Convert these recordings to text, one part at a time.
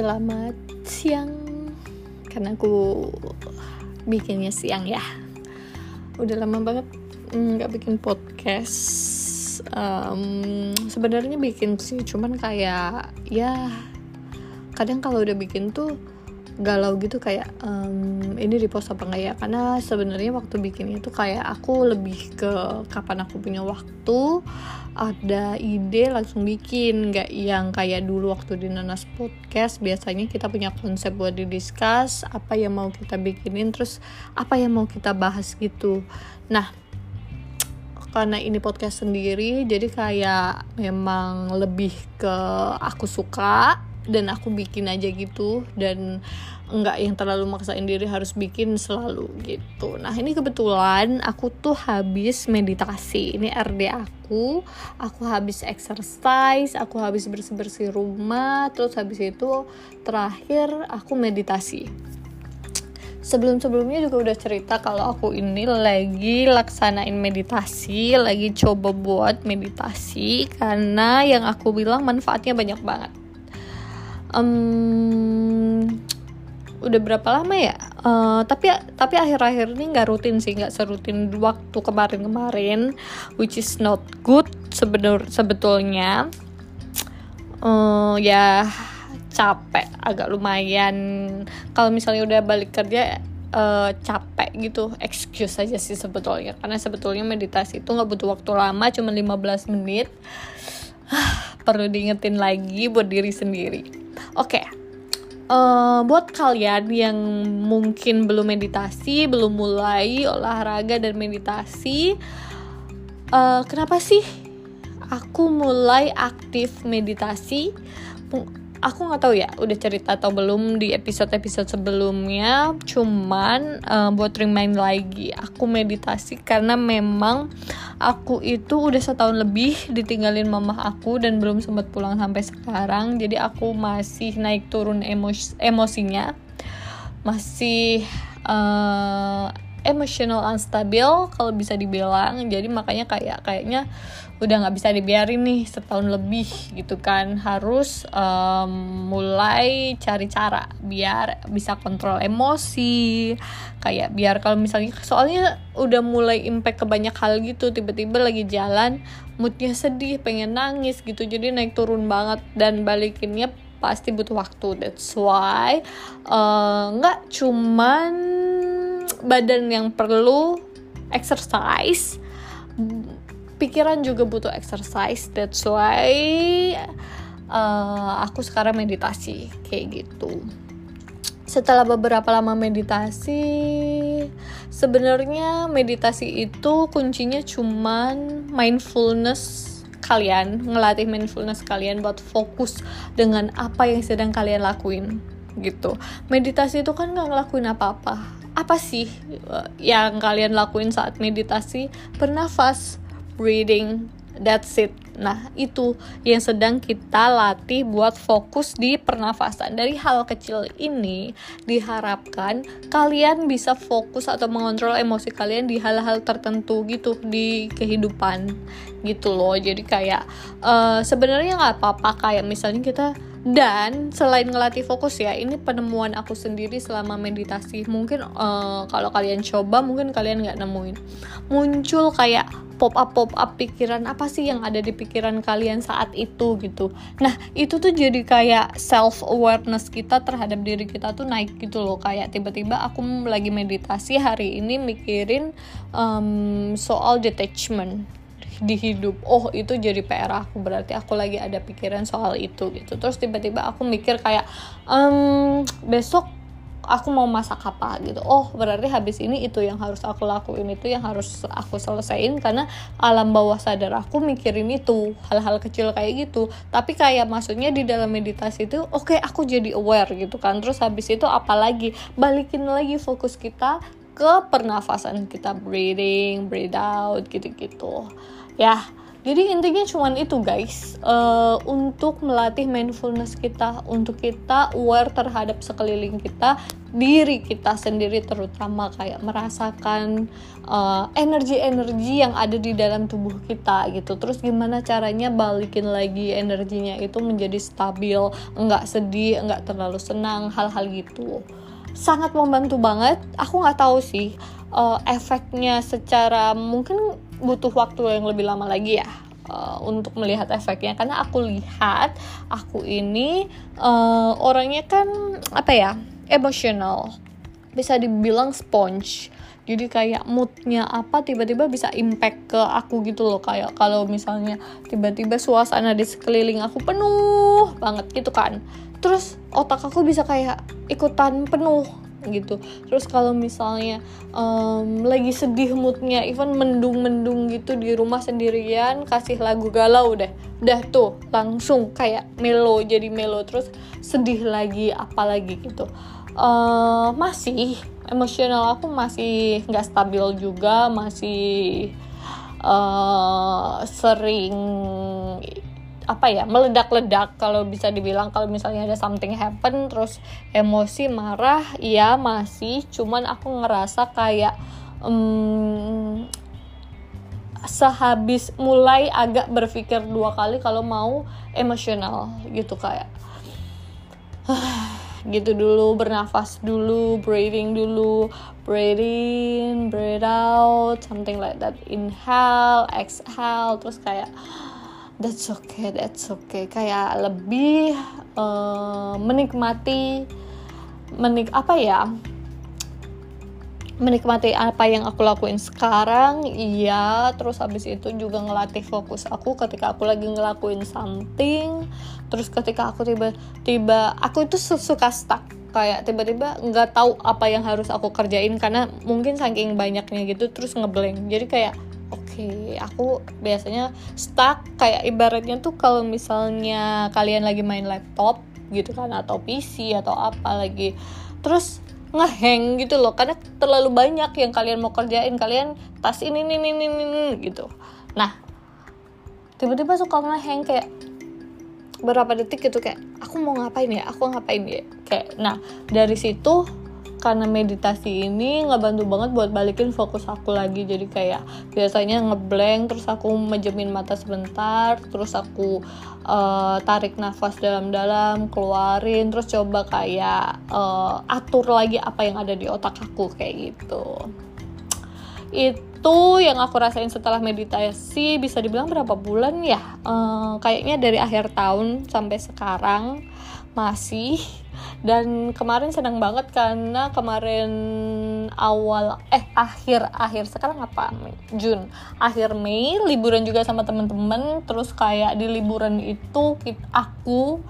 Selamat siang. Karena aku bikinnya siang ya. Udah lama banget nggak bikin podcast. Um, Sebenarnya bikin sih Cuman kayak ya Kadang kalau udah bikin tuh galau gitu kayak um, ini repost apa enggak ya? Karena sebenarnya waktu bikin itu kayak aku lebih ke kapan aku punya waktu ada ide langsung bikin. Nggak yang kayak dulu waktu di Nanas Podcast biasanya kita punya konsep buat didiskus apa yang mau kita bikinin terus apa yang mau kita bahas gitu. Nah karena ini podcast sendiri jadi kayak memang lebih ke aku suka dan aku bikin aja gitu dan enggak yang terlalu maksain diri harus bikin selalu gitu. Nah ini kebetulan aku tuh habis meditasi. Ini RD aku. Aku habis exercise aku habis bersih bersih rumah terus habis itu terakhir aku meditasi. Sebelum-sebelumnya juga udah cerita kalau aku ini lagi laksanain meditasi, lagi coba buat meditasi karena yang aku bilang manfaatnya banyak banget um, udah berapa lama ya? Uh, tapi tapi akhir-akhir ini nggak rutin sih nggak serutin waktu kemarin-kemarin which is not good sebenur sebetulnya. Uh, ya capek agak lumayan. Kalau misalnya udah balik kerja uh, capek gitu. Excuse aja sih sebetulnya karena sebetulnya meditasi itu nggak butuh waktu lama cuma 15 menit. Perlu diingetin lagi buat diri sendiri Oke. Okay. Uh, buat kalian yang mungkin belum meditasi, belum mulai olahraga dan meditasi, uh, kenapa sih aku mulai aktif meditasi? Aku nggak tahu ya udah cerita atau belum di episode-episode sebelumnya. Cuman uh, buat remind lagi aku meditasi karena memang aku itu udah setahun lebih ditinggalin mama aku dan belum sempat pulang sampai sekarang. Jadi aku masih naik turun emos emosinya. Masih uh, emotional unstable kalau bisa dibilang. Jadi makanya kayak kayaknya udah nggak bisa dibiarin nih setahun lebih gitu kan. Harus um, mulai cari cara biar bisa kontrol emosi. Kayak biar kalau misalnya soalnya udah mulai impact ke banyak hal gitu. Tiba-tiba lagi jalan moodnya sedih pengen nangis gitu. Jadi naik turun banget dan balikinnya pasti butuh waktu. That's why uh, nggak cuman badan yang perlu exercise. Pikiran juga butuh exercise that's why uh, aku sekarang meditasi kayak gitu. Setelah beberapa lama meditasi sebenarnya meditasi itu kuncinya cuman mindfulness kalian ngelatih mindfulness kalian buat fokus dengan apa yang sedang kalian lakuin gitu. Meditasi itu kan nggak ngelakuin apa-apa apa sih eh, yang kalian lakuin saat meditasi? Bernafas breathing that's it. Nah itu yang sedang kita latih buat fokus di pernafasan. Dari hal kecil ini diharapkan kalian bisa fokus atau mengontrol emosi kalian di hal-hal tertentu gitu di kehidupan gitu loh. Jadi kayak uh, sebenarnya nggak apa-apa kayak misalnya kita dan selain ngelatih fokus ya ini penemuan aku sendiri selama meditasi. Mungkin uh, kalau kalian coba mungkin kalian nggak nemuin. Muncul kayak pop up pop up pikiran apa sih yang ada di pikiran kalian saat itu gitu. Nah itu tuh jadi kayak self awareness kita terhadap diri kita tuh naik gitu loh. Kayak tiba-tiba aku lagi meditasi hari ini mikirin um, soal detachment di hidup oh itu jadi PR aku berarti aku lagi ada pikiran soal itu gitu. Terus tiba-tiba aku mikir kayak um, besok aku mau masak apa? Gitu. Oh berarti habis ini itu yang harus aku lakuin itu yang harus aku selesaiin karena alam bawah sadar aku mikirin itu hal-hal kecil kayak gitu. Tapi kayak maksudnya di dalam meditasi itu oke okay, aku jadi aware gitu kan. Terus habis itu apalagi balikin lagi fokus kita ke pernafasan kita breathing breathe out gitu-gitu. Ya jadi intinya cuman itu guys. Uh, untuk melatih mindfulness kita untuk kita aware terhadap sekeliling kita diri kita sendiri terutama kayak merasakan uh, energi-energi yang ada di dalam tubuh kita gitu. Terus gimana caranya balikin lagi energinya itu menjadi stabil nggak sedih nggak terlalu senang hal-hal gitu sangat membantu banget. Aku nggak tahu sih uh, efeknya secara mungkin butuh waktu yang lebih lama lagi ya uh, untuk melihat efeknya. Karena aku lihat aku ini uh, orangnya kan apa ya emosional. Bisa dibilang sponge. Jadi kayak moodnya apa tiba-tiba bisa impact ke aku gitu loh. Kayak kalau misalnya tiba-tiba suasana di sekeliling aku penuh banget gitu kan terus otak aku bisa kayak ikutan penuh gitu. Terus kalau misalnya um, lagi sedih moodnya even mendung-mendung gitu di rumah sendirian kasih lagu galau deh. Udah tuh langsung kayak melo jadi melo. Terus sedih lagi apalagi gitu. Uh, masih emosional aku masih nggak stabil juga masih uh, sering apa ya meledak-ledak kalau bisa dibilang. Kalau misalnya ada something happen terus emosi marah ya masih. Cuman aku ngerasa kayak um, sehabis mulai agak berpikir dua kali kalau mau emosional gitu kayak. Gitu dulu bernafas dulu breathing dulu. Breathe in breathe out something like that. Inhale exhale terus kayak that's okay that's okay. Kayak lebih uh, menikmati menik apa ya? Menikmati apa yang aku lakuin sekarang iya. Terus habis itu juga ngelatih fokus aku ketika aku lagi ngelakuin something. Terus ketika aku tiba-tiba aku itu suka stuck. Kayak tiba-tiba nggak tahu apa yang harus aku kerjain karena mungkin saking banyaknya gitu terus ngeblank jadi kayak oke okay, aku biasanya stuck kayak ibaratnya tuh kalau misalnya kalian lagi main laptop gitu kan atau PC atau apa lagi terus ngeheng gitu loh. Karena terlalu banyak yang kalian mau kerjain kalian tas ini ini ini ini, gitu. Nah tiba-tiba suka ngeheng kayak berapa detik gitu kayak aku mau ngapain ya? Aku ngapain ya? Kayak nah dari situ karena meditasi ini ngebantu banget buat balikin fokus aku lagi. Jadi kayak biasanya ngeblank terus aku mejemin mata sebentar terus aku uh, tarik nafas dalam-dalam keluarin terus coba kayak uh, atur lagi apa yang ada di otak aku kayak gitu. Itu yang aku rasain setelah meditasi bisa dibilang berapa bulan ya? Uh, kayaknya dari akhir tahun sampai sekarang masih dan kemarin senang banget karena kemarin awal eh akhir akhir sekarang apa? Jun akhir Mei liburan juga sama temen-temen. Terus kayak di liburan itu aku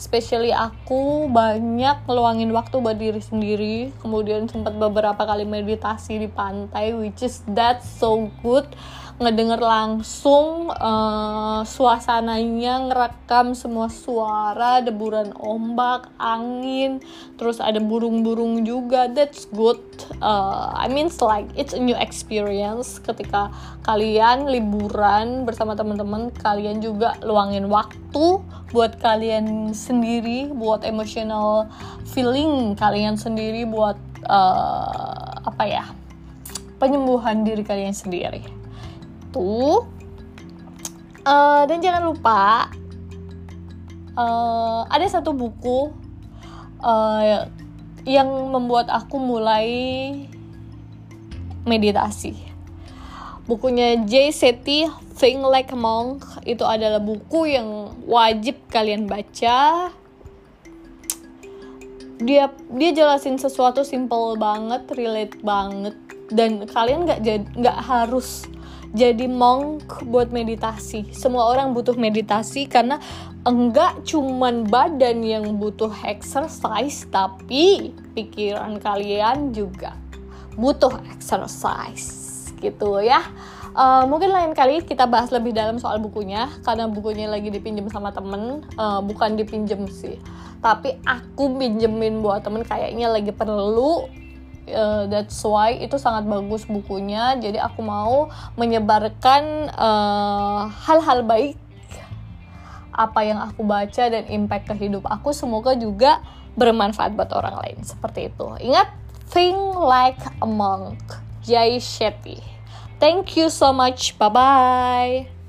especially aku banyak ngeluangin waktu buat diri sendiri. Kemudian sempat beberapa kali meditasi di pantai which is that so good. Ngedenger langsung uh, suasananya ngerekam semua suara deburan ombak angin. Terus ada burung-burung juga that's good. Uh, I mean it's like it's a new experience. Ketika kalian liburan bersama teman-teman kalian juga luangin waktu buat kalian sendiri buat emotional feeling kalian sendiri buat uh, apa ya penyembuhan diri kalian sendiri. Itu uh, dan jangan lupa uh, ada satu buku uh, yang membuat aku mulai meditasi bukunya Jay Shetty Think Like Monk. Itu adalah buku yang wajib kalian baca. Dia dia jelasin sesuatu simple banget relate banget. Dan kalian nggak nggak harus jadi monk buat meditasi. Semua orang butuh meditasi karena enggak cuman badan yang butuh exercise, tapi pikiran kalian juga butuh exercise gitu ya. Uh, mungkin lain kali kita bahas lebih dalam soal bukunya karena bukunya lagi dipinjam sama temen. Uh, bukan dipinjem sih tapi aku pinjemin buat temen kayaknya lagi perlu. Uh, that's why itu sangat bagus bukunya. Jadi aku mau menyebarkan hal-hal uh, baik apa yang aku baca dan impact ke hidup aku. Semoga juga bermanfaat buat orang lain. Seperti itu. Ingat think like a monk Jai Shetty. Thank you so much. Bye bye